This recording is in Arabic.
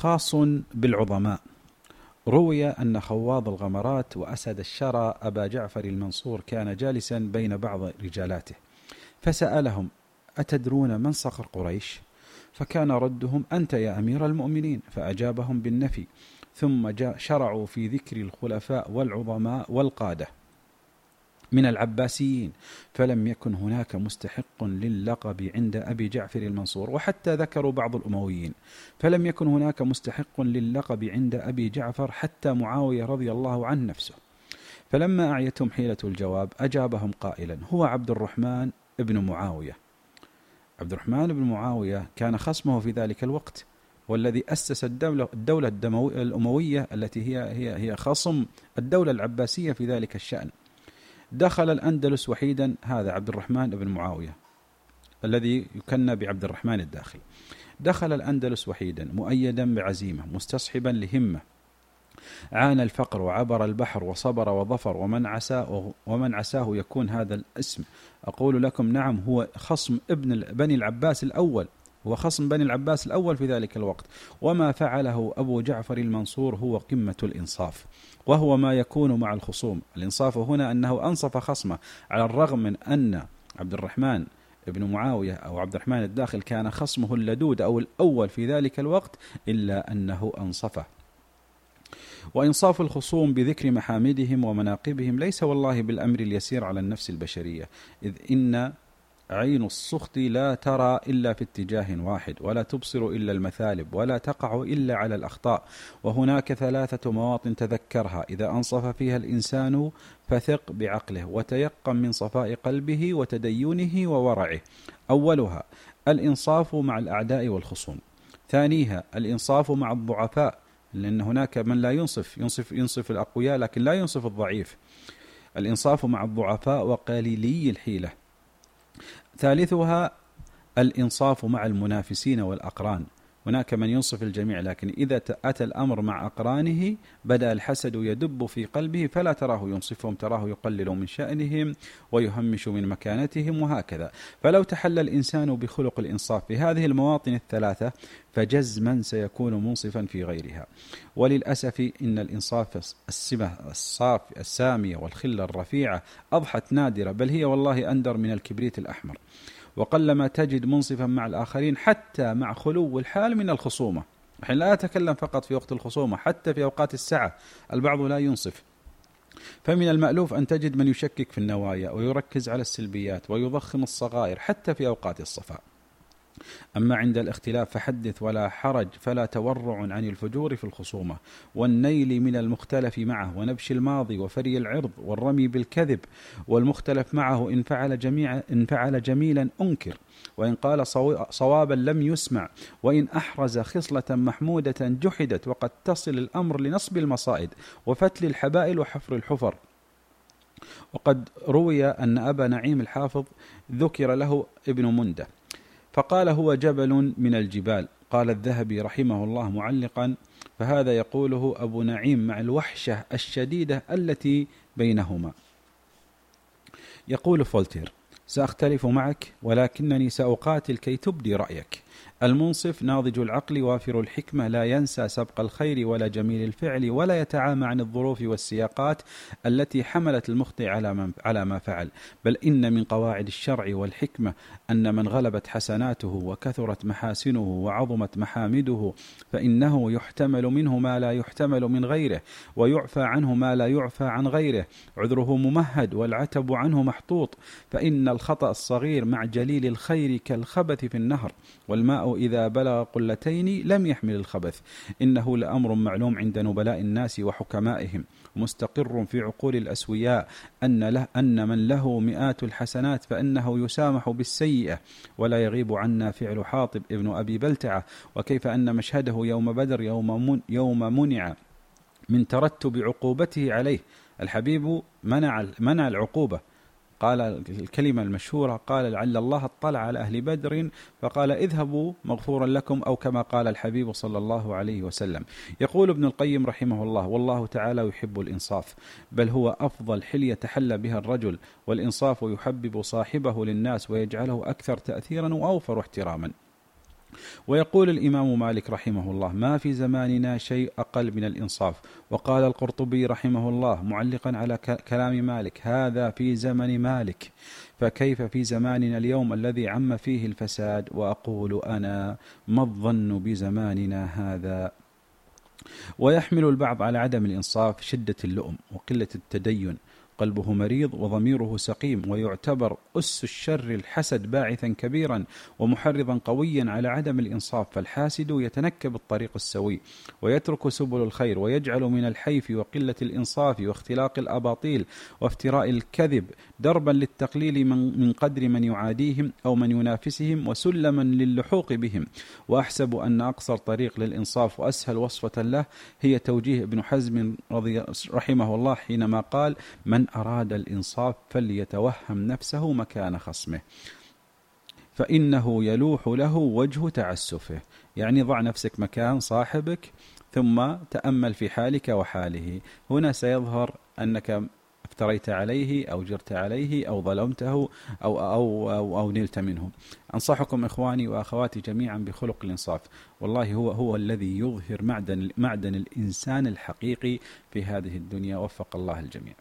خاص بالعظماء. روي أن خواض الغمرات وأسد الشرى أبا جعفر المنصور كان جالسا بين بعض رجالاته فسألهم أتدرون من صقر قريش؟ فكان ردهم أنت يا أمير المؤمنين. فأجابهم بالنفي ثم شرعوا في ذكر الخلفاء والعظماء والقادة. من العباسيين فلم يكن هناك مستحق للقب عند أبي جعفر المنصور وحتى ذكروا بعض الأمويين فلم يكن هناك مستحق للقب عند أبي جعفر حتى معاوية رضي الله عنه نفسه. فلما أعيتهم حيلة الجواب أجابهم قائلا هو عبد الرحمن ابن معاوية. عبد الرحمن بن معاوية كان خصمه في ذلك الوقت والذي أسس الدولة الدولة الأموية التي هي هي هي خصم الدولة العباسية في ذلك الشأن. دخل الأندلس وحيدا هذا عبد الرحمن بن معاوية الذي يكنى بعبد الرحمن الداخل دخل الأندلس وحيدا مؤيدا بعزيمة مستصحبا لهمة. عانى الفقر وعبر البحر وصبر وظفر ومن عساه ومن عساه يكون هذا الاسم. أقول لكم نعم هو خصم ابن بني العباس الأول. هو خصم بني العباس الأول في ذلك الوقت. وما فعله أبو جعفر المنصور هو قمة الإنصاف. وهو ما يكون مع الخصوم. الإنصاف هنا أنه أنصف خصمه على الرغم من أن عبد الرحمن ابن معاوية أو عبد الرحمن الداخل كان خصمه اللدود أو الأول في ذلك الوقت إلا أنه أنصفه. وإنصاف الخصوم بذكر محامدهم ومناقبهم ليس والله بالأمر اليسير على النفس البشرية. إذ إن عين السخط لا ترى إلا في اتجاه واحد ولا تبصر إلا المثالب ولا تقع إلا على الأخطاء. وهناك ثلاثة مواطن تذكرها إذا أنصف فيها الإنسان فثق بعقله وتيقن من صفاء قلبه وتدينه وورعه. أولها الإنصاف مع الأعداء والخصوم. ثانيها الإنصاف مع الضعفاء لأن هناك من لا ينصف ينصف ينصف الأقوياء لكن لا ينصف الضعيف. الإنصاف مع الضعفاء وقليلي الحيلة. ثالثها الإنصاف مع المنافسين والأقران. هناك من ينصف الجميع لكن إذا أتى الأمر مع أقرانه بدأ الحسد يدب في قلبه فلا تراه ينصفهم تراه يقلل من شأنهم ويهمش من مكانتهم وهكذا. فلو تحل الإنسان بخلق الإنصاف في هذه المواطن الثلاثة فجزما سيكون منصفا في غيرها. وللأسف إن الإنصاف السمة الصافي السامية والخلة الرفيعة أضحت نادرة بل هي والله أندر من الكبريت الأحمر. وقلما تجد منصفا مع الآخرين حتى مع خلو الحال من الخصومة. الحين لا أتكلم فقط في وقت الخصومة حتى في أوقات السعة البعض لا ينصف. فمن المألوف أن تجد من يشكك في النوايا ويركز على السلبيات ويضخم الصغائر حتى في أوقات الصفاء. أما عند الاختلاف فحدث ولا حرج فلا تورع عن الفجور في الخصومة. والنيل من المختلف معه ونبش الماضي وفري العرض والرمي بالكذب والمختلف معه إن فعل, جميع إن فعل جميلا أنكر. وإن قال صوابا لم يسمع. وإن أحرز خصلة محمودة جحدت وقد تصل الأمر لنصب المصائد وفتل الحبائل وحفر الحفر. وقد روي أن أبا نعيم الحافظ ذكر له ابن منده. فقال هو جبل من الجبال. قال الذهبي رحمه الله معلقا فهذا يقوله أبو نعيم مع الوحشة الشديدة التي بينهما. يقول فولتير سأختلف معك ولكنني سأقاتل كي تبدي رأيك. المنصف ناضج العقل وافر الحكمة لا ينسى سبق الخير ولا جميل الفعل ولا يتعامى عن الظروف والسياقات التي حملت المخطئ على على ما فعل. بل إن من قواعد الشرع والحكمة أن من غلبت حسناته وكثرت محاسنه وعظمت محامده فإنه يحتمل منه ما لا يحتمل من غيره ويعفى عنه ما لا يعفى عن غيره. عذره ممهد والعتب عنه محطوط فإن الخطأ الصغير مع جليل الخير كالخبث في النهر والماء إذا بلغ قلتين لم يحمل الخبث. إنه لأمر معلوم عند نبلاء الناس وحكمائهم. مستقر في عقول الأسوياء. أن, له أن من له مئات الحسنات فإنه يسامح بالسيئة. ولا يغيب عنا فعل حاطب ابن أبي بلتعة. وكيف أن مشهده يوم بدر يوم, يوم منع من ترتب عقوبته عليه. الحبيب منع منع العقوبة. قال الكلمة المشهورة قال لعل الله اطلع على أهل بدر فقال اذهبوا مغفورا لكم أو كما قال الحبيب صلى الله عليه وسلم. يقول ابن القيم رحمه الله والله تعالى يحب الإنصاف بل هو أفضل حلية تحلى بها الرجل والإنصاف يحبب صاحبه للناس ويجعله أكثر تأثيرا وأوفر احتراما. ويقول الإمام مالك رحمه الله ما في زماننا شيء أقل من الإنصاف. وقال القرطبي رحمه الله معلقا على كلام مالك هذا في زمن مالك فكيف في زماننا اليوم الذي عم فيه الفساد؟ وأقول أنا ما الظن بزماننا هذا؟ ويحمل البعض على عدم الإنصاف شدة اللؤم وقلة التدين. قلبه مريض وضميره سقيم ويعتبر أس الشر الحسد باعثا كبيرا ومحرضا قويا على عدم الإنصاف فالحاسد يتنكب الطريق السوي ويترك سبل الخير ويجعل من الحيف وقلة الإنصاف واختلاق الأباطيل وافتراء الكذب دربا للتقليل من, من قدر من يعاديهم أو من ينافسهم وسلما للحوق بهم. وأحسب أن أقصر طريق للإنصاف وأسهل وصفة له هي توجيه ابن حزم رضي رحمه الله حينما قال من أراد الإنصاف فليتوهم نفسه مكان خصمه. فإنه يلوح له وجه تعسفه. يعني ضع نفسك مكان صاحبك ثم تأمل في حالك وحاله. هنا سيظهر أنك افتريت عليه أو جرت عليه أو ظلمته أو, أو, أو, أو نلت منه. أنصحكم إخواني وأخواتي جميعا بخلق الإنصاف. والله هو هو الذي يظهر معدن, معدن الإنسان الحقيقي في هذه الدنيا. وفق الله الجميع.